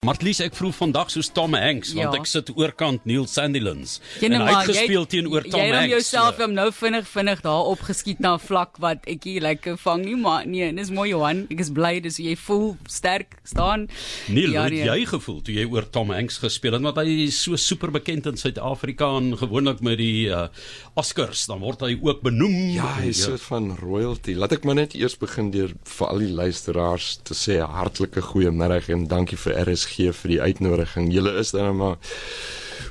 Martlies, ek vroeg vandag soos Tom Hanks want Ja. ek sit oorkant Neil Sandilands Jy en hy het gespeel jy- teenoor Tom Jy Hanks. het jouself om nou vinnig vinnig daar opgeskiet na 'n vlak wat ek hier lekker vang nie, maar nee, dis mooi Johan. Ek is bly dis jy voel sterk staan. Neil, Ja, hoe nee. het jy gevoel toe jy oor Tom Hanks gespeel het want hy is so super bekend in Suid-Afrika en gewoonlik met die uh, Oscars dan word hy ook benoem. Ja, hy is 'n soort van royalty. Laat ek maar net eers begin deur vir al die luisteraars te sê 'n hartlike goeiemiddag en dankie vir RSG vir die uitnodiging. Julle is dan maar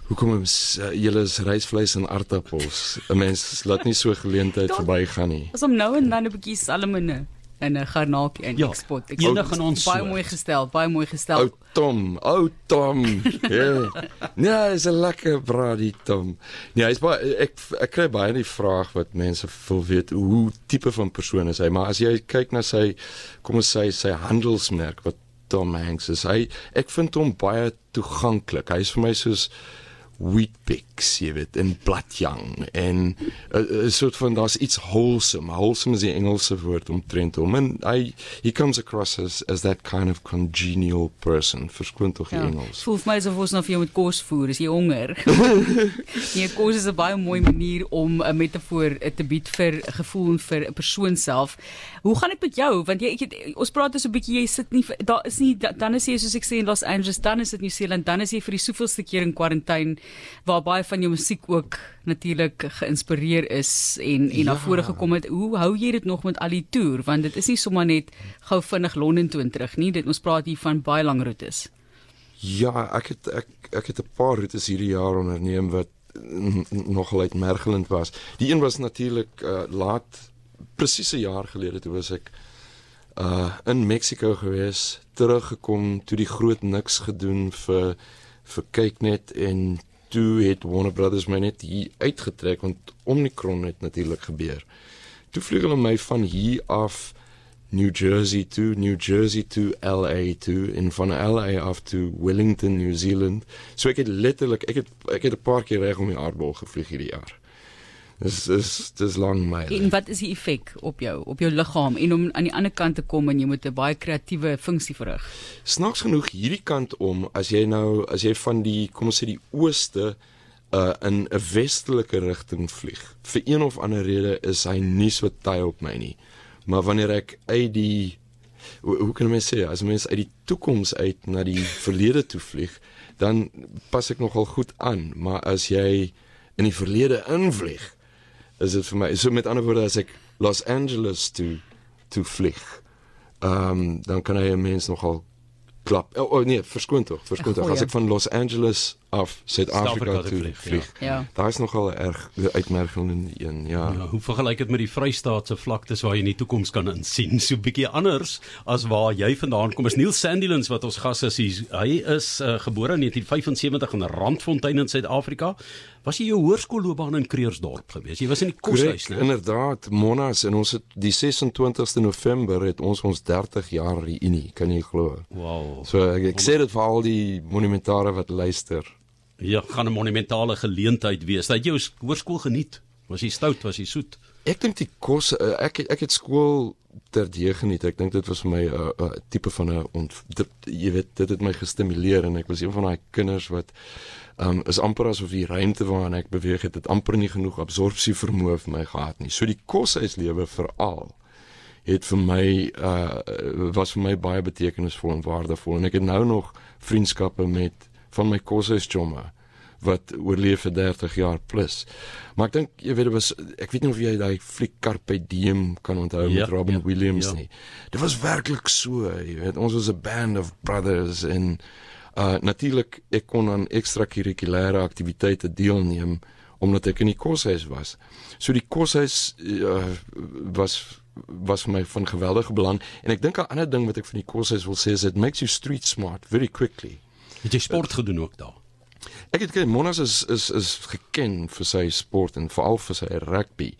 Hoekom is uh, julle is rysvleis en aartappels? 'n Mens laat nie so geleentheid verbygaan nie. As om nou en dan 'n bietjie salmone en 'n garnakie in Ja, ek spot. Ek enig in ons baie mooi gestel, baie mooi gestel. Ou Tom, ou Tom. Ja. Nee, is 'n lekker braai Tom. Nee, hy's baie ek ek kry baie die vraag wat mense wil weet hoe tipe van persoon is hy, maar as jy kyk na sy kom ons sê sy handelsmerk wat Tom Hanks is, hy ek vind hom baie toeganklik. Hy is vir my soos Weet-Bix, jy weet, en Bladjang en 'n uh, uh, soort van daar's iets wholesome. Wholesome is die Engelse woord omtrent hom. En hy he comes across as as that kind of congenial person. Verskoon tog die Ja, Engels. voel vir my asof ons nou vir jou met kos voer, as jy honger. nee, kos is 'n baie mooi manier om 'n metafoor eh, te bied vir gevoel en vir 'n persoon self. Hoe gaan dit met jou? Want jy het, ons praat dus 'n bietjie jy sit nie daar is nie da- dan is jy soos ek sê in Los Angeles, dan is dit New Zealand, dan is jy vir die soveelste keer in kwarantyne waar baie van jou musiek ook natuurlik geïnspireer is en en na Ja. vore gekom het. Hoe hou jy dit nog met al die toer? Want dit is nie sommer net gou vinnig Londen toe en terug nie. Dit ons praat hier van baie lang roetes. Ja, ek het ek ek het 'n paar roetes hierdie jaar onderneem wat nogal uitmergelend was. Die een was natuurlik uh, laat presies 'n jaar gelede toe was ek uh in Mexiko gewees, teruggekom toe die groot niks gedoen vir vir kyknet en toe het Warner Brothers my net hier uitgetrek want Omicron het natuurlik gebeur. Toe vlieg hulle my van hier af New Jersey toe, New Jersey toe LA toe en van LA af toe Wellington, New Zealand. So ek het letterlik ek het ek het 'n paar keer reg om die aardbol gevlieg hierdie jaar. Dis dis dis lang my. En wat is die effek op jou, op jou liggaam en om aan die ander kant te kom en jy moet 'n baie kreatiewe funksie verrig? Snaaks genoeg hierdie kant om as jy nou as jy van die kom ons sê die ooste uh in 'n westelike rigting vlieg. Vir een of ander rede is hy nie so taai op my nie. Maar wanneer ek uit die hoe, hoe kan mens sê as mens uit die toekoms uit na die verlede toe vlieg, dan pas ek nogal goed aan, maar as jy in die verlede invlieg, is dit vir my so met ander woorde as ek Los Angeles toe toe vlieg. Ehm um, dan kan hy 'n mens nogal klap. O oh, oh, nee, verskoon tog, verskoon tog. As ek van Los Angeles af Suid-Afrika toe vlieg. vlieg, vlieg. Ja. Daar is nogal 'n erg uitmergelende een, ja. Ja, hoe vergelyk dit met die Vrystaatse vlaktes waar jy in die toekoms kan insien? So 'n bietjie anders as waar jy vandaan kom. Is Neil Sandilands wat ons gas is. Hy, hy is uh, gebore in 1975 in Randfontein in Suid-Afrika. Was jy jou hoërskoolloopbaan in Creersdorp gewees? Jy was in die koshuis, né? inderdaad, Monas en ons het die 26ste November het ons ons 30 jaar reunie, kan jy glo. Wow. So ek, ek sê dit vir al die monumentare wat luister. Ja, gaan 'n monumentale geleentheid wees. Dat jy hoërskool geniet. Was jy stout, was jy soet? Ek dink die kos eh, ek ek het skool terdee geniet. Ek dink dit was vir my 'n uh, uh, tipe van 'n dit, jy weet dit het my gestimuleer en ek was een van daai kinders wat um is amper asof die ruimte waarin ek beweeg het, het amper nie genoeg absorpsie vermoë vir my gehad nie. So die koshuislewe veral het vir my uh was vir my baie betekenisvol en waardevol en ek het nou nog vriendskappe met van my koshuisjomme wat oorleef vir 30 jaar plus. Maar ek dink jy weet dit was ek weet nie of jy daai fliek Carpe Diem kan onthou Ja, met Robin ja, Williams ja. nie. Dit was werklik so, jy weet ons was 'n band of brothers en uh natuurlik ek kon aan ekstrakurrikulêre aktiwiteite deelneem omdat ek in die koshuis was. So die koshuis uh, was was vir my van geweldige belang en ek dink 'n ander ding wat ek van die koshuis wil sê is it makes you street smart very quickly. Het jy sport gedoen ook daar? Ek het ken Monas is is is geken vir sy sport en veral vir sy rugby.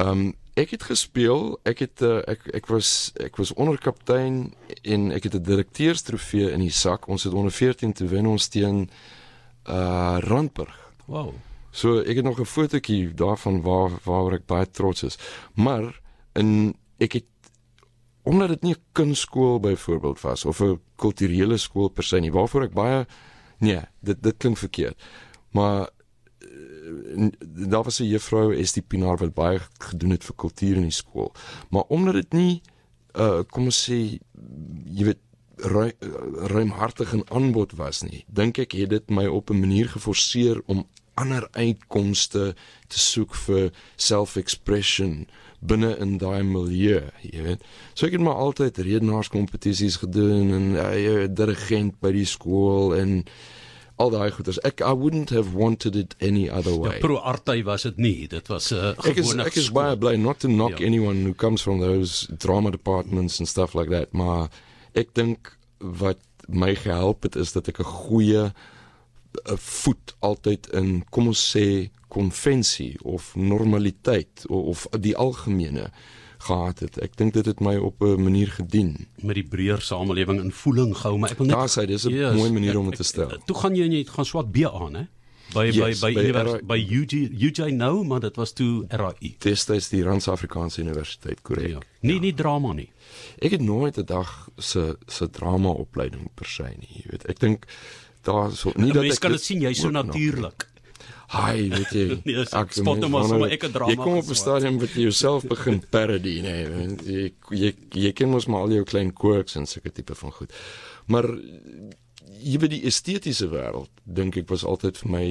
Um ek het gespeel, ek het uh, ek ek was ek was onderkaptein en ek het 'n direkteurstrofee in die sak. Ons het onder 14 te wen ons teen uh Randburg. Wow. So ek het nog 'n fotootjie daarvan waar waaroor ek baie trots is. Maar in ek het omdat dit nie 'n kunstskool byvoorbeeld was of 'n kulturele skool per se nie waarvoor ek baie nee dit dit klink verkeerd. Maar uh, daar was 'n juffrou Estie Pinaar wat baie gedoen het vir kultuur in die skool maar omdat dit nie uh kom ons sê jy weet ru ruimhartig en aanbod was nie dink ek het dit my op 'n manier geforseer om ander uitkomste te soek vir self-expression binne in daai milieu, jy weet. So ek het maar altyd redenaarskompetisies gedoen en ja, weet dirigent by die skool en al daai goeders. Ek I wouldn't have wanted it any other way. Ja, pro arty was dit nie. Dit was 'n uh, gewone Ek is ek is baie bly not to knock Ja. anyone who comes from those drama departments and stuff like that, maar ek dink wat my gehelp het is dat ek 'n goeie 'n voet altyd in kom ons sê konvensie of normaliteit of, of die algemene gehad het. Ek dink dit het my op 'n manier gedien. met die breër samelewing in voeling gehou, maar ek wil net Daar sê dis 'n Yes, mooi manier ek- om dit te ek- stel. Toe gaan jy en jy gaan swat B aan, hè? By Yes, by by by univers, by UG UJ nou, maar dit was toe RAI. Destyds die Rand-Afrikaanse Universiteit, korrek. Ja. Nie nie drama nie. Ek het nooit 'n dag se se drama opleiding per se nie, jy weet. Ek dink daar so nie dat Mense ek kan dit sien jy's so natuurlik. Hi, weet jy. Nee, ek spot hom maar mens- sommer, ek het drama Jy kom op 'n stadium wat jy jouself begin parody, nee. want Jy jy jy ken mos maar al jou klein quirks en sulke tipe van goed. Maar jy weet die estetiese wêreld dink ek was altyd vir my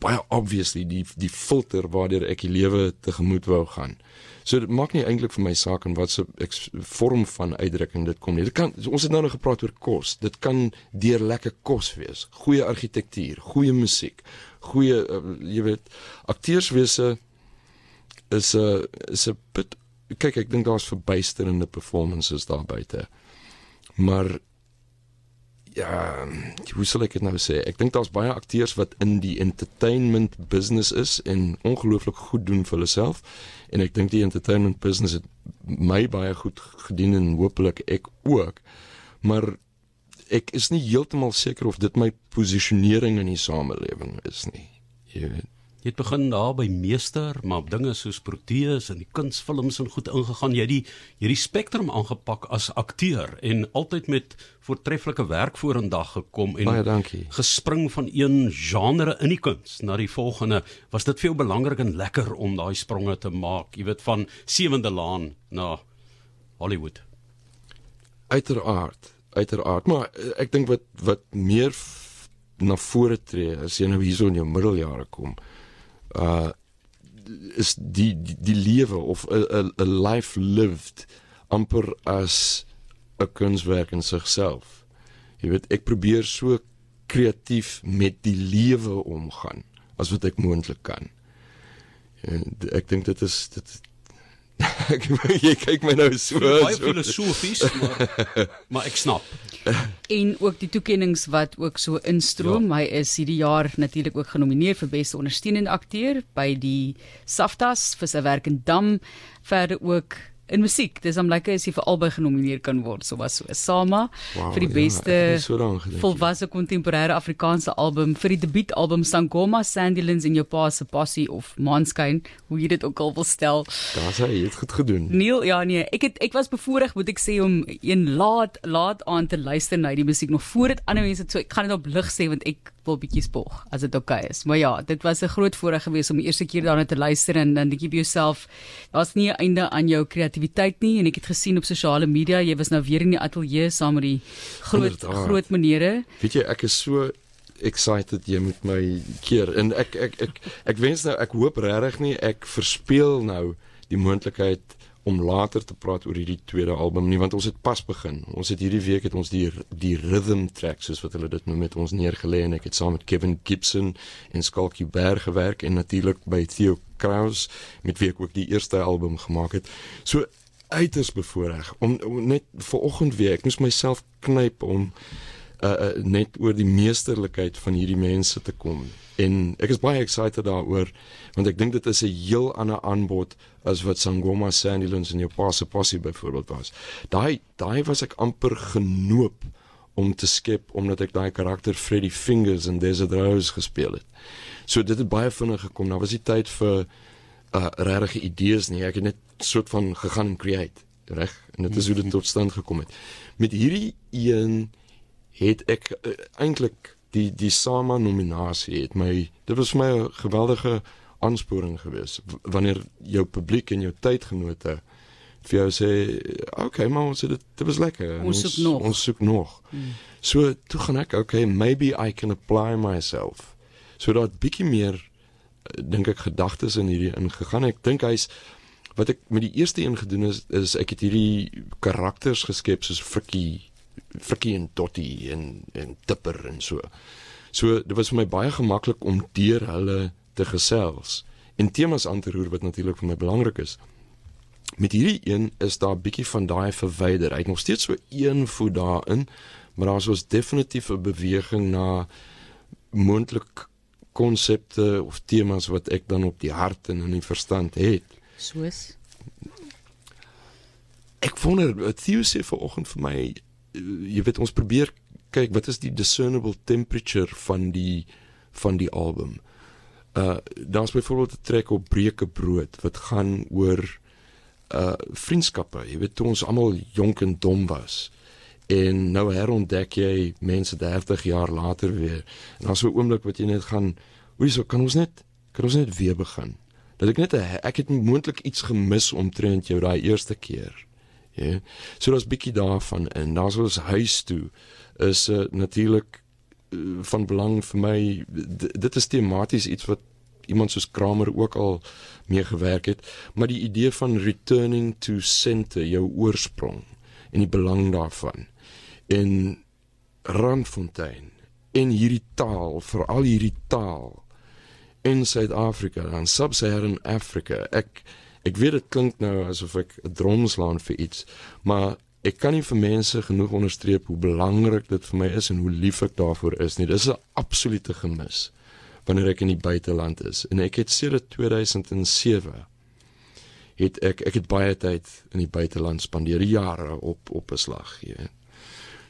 baie obviously die die filter waardeur ek die lewe tegemoet wou gaan. So dit maak nie eintlik vir my saak in watse ex- vorm van uitdrukking dit kom nie. Dit kan ons het nou nog gepraat oor kos. Dit kan deur lekker kos wees, goeie argitektuur, goeie musiek, goeie uh, jy weet akteurswese is 'n uh, is 'n kyk ek dink daar's verbuisterende performances daar buite. Maar ja, hoe sal ek dit nou sê? Ek dink daar's baie akteurs wat in die entertainment business is en ongelooflik goed doen vir hulle self en ek dink die entertainment business het my baie goed gedien en hopelik ek ook. Maar ek is nie heeltemal seker of dit my posisionering in die samelewing is nie. Jy weet. Jy het begin daar by meester, maar dinge soos Proteus en die kunsfilms en goed ingegaan. Jy het die jy het die spektrum aangepak as akteur en altyd met voortreffelike werk vorendag gekom en Baie dankie. gespring van een genre in die kuns na die volgende. Was dit vir jou belangrik en lekker om daai spronge te maak, jy weet van Sewende Laan na Hollywood? Uiteraard, uiteraard, maar eh, ek dink wat wat meer na vore tree as jy nou hierso in jou middeljare kom. Uh is die die, die lewe of 'n 'n life lived amper as 'n kunswerk in sigself. Jy weet, ek probeer so kreatief met die lewe omgaan as wat ek moontlik kan. En ek dink dit is dit ek jy kyk my nou so Baie so- filosofies, maar maar ek snap. en ook die toekenninge wat ook so instroom. Ja. Hy is hierdie jaar natuurlik ook genomineer vir beste ondersteunende akteur by die SAFTAs vir sy werk in Dam, verder ook in musiek. Dis om lekker as jy vir albei genomineer kan word, so was so. Sama Wauw, vir die ja, beste nie so volwasse kontemporêre Afrikaanse album vir die debuutalbum Sangoma Sandylins in jou pa se passie of Maanskyn, hoe jy dit ook al wil stel. Daar's hy, jy het goed gedoen. Neil, ja nee, ek het ek was bevoorreg moet ek sê om een laat laat aan te luister na die musiek nog voor dit ander mense so ek gaan dit op lig sê want ek wil bietjie spog as dit oukei okay is. Maar ja, dit was 'n groot voorreg geweest om die eerste keer daarna te luister en dan dink jy vir jouself daar's nie 'n einde aan jou kreatiwiteit nie en ek het gesien op sosiale media jy was nou weer in die ateljee saam met die groot Inderdaad. groot menere. Weet jy, ek is so excited jy moet my keer en ek ek ek ek wens nou ek hoop regtig nie ek verspeel nou die moontlikheid om later te praat oor hierdie tweede album nie want ons het pas begin. Ons het hierdie week het ons die die rhythm track soos wat hulle dit noem met ons neergelê en ek het saam met Kevin Gibson en Skalkie Berg gewerk en natuurlik by Theo Kraus met wie ek ook die eerste album gemaak het. So uiters bevoorreg om, om net ver oggend weer ek moes myself knyp om uh, uh, net oor die meesterlikheid van hierdie mense te kom. En ek is baie excited daaroor want ek dink dit is 'n heel ander aanbod as wat Sangoma jou pa se passie byvoorbeeld was. Daai daai was ek amper genoop om te skep omdat ek daai karakter Freddy Fingers in Desert Rose gespeel het. So dit het baie vinnig gekom. Daar was nie tyd vir uh regte idees nie. Ek het net soort van gegaan en create. reg? En dit is hoe dit tot stand gekom het. Met hierdie een het ek uh, eintlik die die Sama nominasie het my dit was vir my 'n geweldige aansporing geweest. Wanneer jou publiek en jou tydgenote vir jou sê okay maar ons dit dit was lekker. Ons soek nog. ons soek nog. Hmm. so toe gaan ek okay maybe i can apply myself. So dat bietjie meer eh, dink ek gedagtes in hierdie ingegaan. Ek dink hy's wat ek met die eerste een gedoen is is ek het hierdie karakters geskep soos Frikkie Frikkie en Dottie en en Tipper en so. So dit was vir my baie gemaklik om deur hulle te gesels en temas aan te roer wat natuurlik vir my belangrik is. Met hierdie een is daar bietjie van daai verwyder. Hy het nog steeds so een voet daarin, maar daar's ons definitief 'n beweging na moontlik konsepte of temas wat ek dan op die hart en in die verstand het. Soos Ek wonder, Theo sê vanoggend vir my jy weet ons probeer kyk wat is die discernible temperature van die van die album. Uh daar's byvoorbeeld 'n trek op Breuke brood wat gaan oor uh vriendskappe. Jy weet toe ons almal jonk en dom was. En nou herontdek jy mense 30 jaar later weer. En daar's so 'n oomblik wat jy net gaan, hoe so kan ons net kan ons net weer begin. Dat ek net ek het moontlik iets gemis omtrent jou daai eerste keer. Ja. So daar's bietjie daarvan in. Daar's ons huis toe is uh, natuurlik uh, van belang vir my dit is tematies iets wat iemand soos Kramer ook al mee gewerk het, maar die idee van returning to center, jou oorsprong en die belang daarvan. En Randfontein en hierdie taal, veral hierdie taal in Suid-Afrika, in Sub-Saharan Afrika. Ek Ek weet dit klink nou asof ek 'n drom slaan vir iets, maar ek kan nie vir mense genoeg onderstreep hoe belangrik dit vir my is en hoe lief ek daarvoor is nie. Dis 'n absolute gemis wanneer ek in die buiteland is. En ek het sedert 2007 het ek ek het baie tyd in die buiteland spandeer, jare op op 'n slag, weet.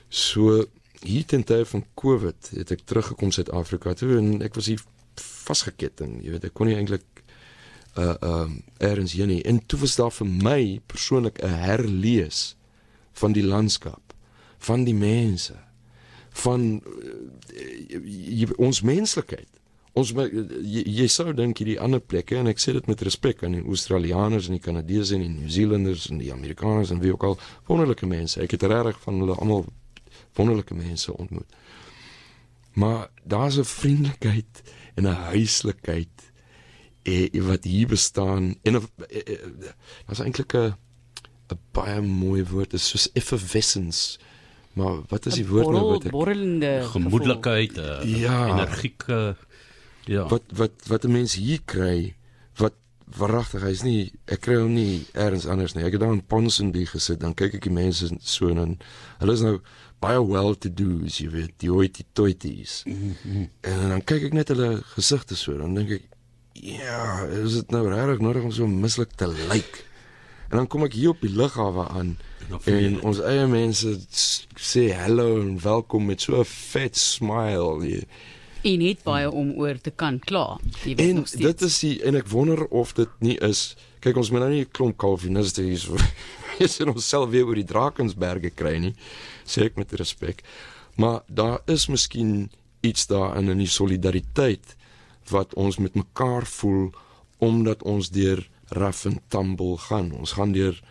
So hier ten tye van Covid het ek teruggekom Suid-Afrika toe en ek was hier vasgeketting, jy weet, ek kon nie eintlik uh um erns hier nie. En toe was daar vir my persoonlik 'n herlees van die landskap, van die mense, van uh, ons menslikheid. Ons jy, jy sou dink hierdie ander plekke en ek sê dit met respek aan die Australiërs en die Kanadese en die Nieu-Zeelanders en die Amerikaners en wie ook al wonderlike mense. Ek het regtig van hulle almal wonderlike mense ontmoet. Maar daar's 'n vriendelikheid en 'n huislikheid eh, wat hier bestaan. En eh, eh, was eintlik 'n 'n baie mooi woord is soos effervescence. Maar wat is die woord nou wat ek borrelende gemoedelikheid uh, ja. energieke ja. Wat wat wat 'n mens hier kry wat verragtig hy's nie ek kry hom nie elders anders nie. Ek het daar in Ponsonby gesit dan kyk ek die mense so en hulle is nou baie well to do as jy weet die hoitie toities mm -hmm. en dan kyk ek net hulle gesigte so dan dink ek ja, is dit nou regtig nodig om so mislik te lyk? En dan kom ek hier op die lughawe aan en, en ons eie mense sê hallo en welkom met so 'n vet smile. Jy, en net baie om oor te kan kla. Jy weet en nog steeds. Dit is die en ek wonder of dit nie is kyk ons moet nou nie 'n klomp kalviniste hier so is in onsself weer oor die Drakensberge kry nie. Sê ek met respek. Maar daar is miskien iets daarin in die solidariteit wat ons met mekaar voel omdat ons deur rough and tumble gaan. Ons gaan deur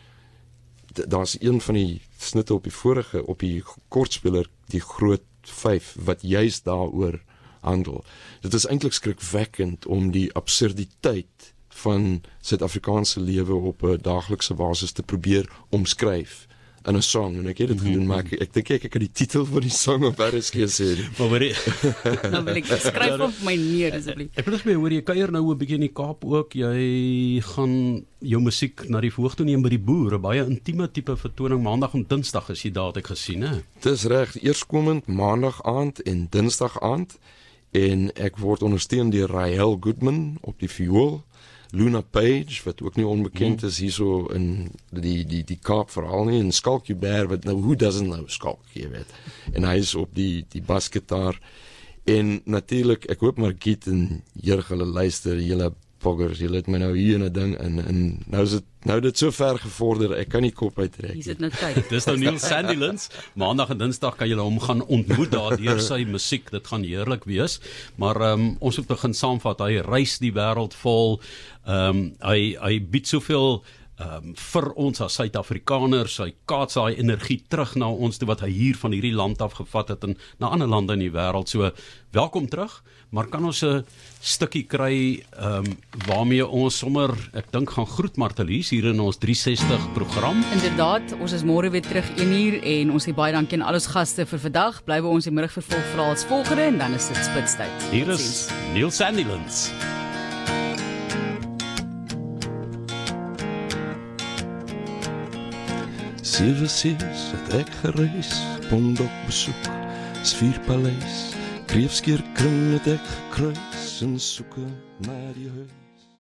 daar's een van die snitte op die vorige op die kortspeler die groot 5 wat juis daaroor handel. Dit is eintlik skrikwekkend om die absurditeit van Suid-Afrikaanse lewe op 'n daaglikse basis te probeer omskryf in 'n song en ek het dit mm -hmm. gedoen maar ek ek dink ek, ek het die titel van die song op RSG gesê. Maar hoor jy Nou wil ek skryf op my neer asseblief. Ek wil net hoor jy kuier nou 'n bietjie in die Kaap ook. Jy gaan jou musiek na die verhoog toe neem by die boere. Baie intieme tipe vertoning maandag en dinsdag is jy daar het ek gesien hè. Dis reg, eerskomend maandag aand en dinsdag aand en ek word ondersteun deur Rahel Goodman op die viool. Luna Page wat ook nie onbekend mm. is hierso in die die die Kaap veral nie en Skalkie Bear wat nou who doesn't know Skalk jy weet en hy is op die die basgitaar en natuurlik ek hoop maar Giet en Jurg hulle luister julle poggers, julle het my nou hier in 'n ding in en nou is dit nou dit so ver gevorder, ek kan nie kop uittrek. Hier sit nou tyd. Dis nou Neil Sandilands. Maandag en Dinsdag kan julle hom gaan ontmoet daar deur sy musiek. Dit gaan heerlik wees. Maar ehm um, ons moet begin saamvat. Hy reis die wêreld vol. Ehm um, hy hy bied soveel ehm um, vir ons as Suid-Afrikaners, hy kaats daai energie terug na ons toe wat hy hier van hierdie land af gevat het en na ander lande in die wêreld. So welkom terug, maar kan ons 'n stukkie kry ehm um, waarmee ons sommer ek dink gaan groet Martelies hier in ons 360 program. Inderdaad, ons is môre weer terug 1 uur en ons sê baie dankie aan al ons gaste vir vandag. Bly by ons die middag vervolg vir als volgende en dan is dit spitstyd. Hier is Neil Sandilands. Sewe sees het ek gereis, Pondok besoek, Sfierpaleis, Kreefskeer kring het ek gekruis en soeke na die huis.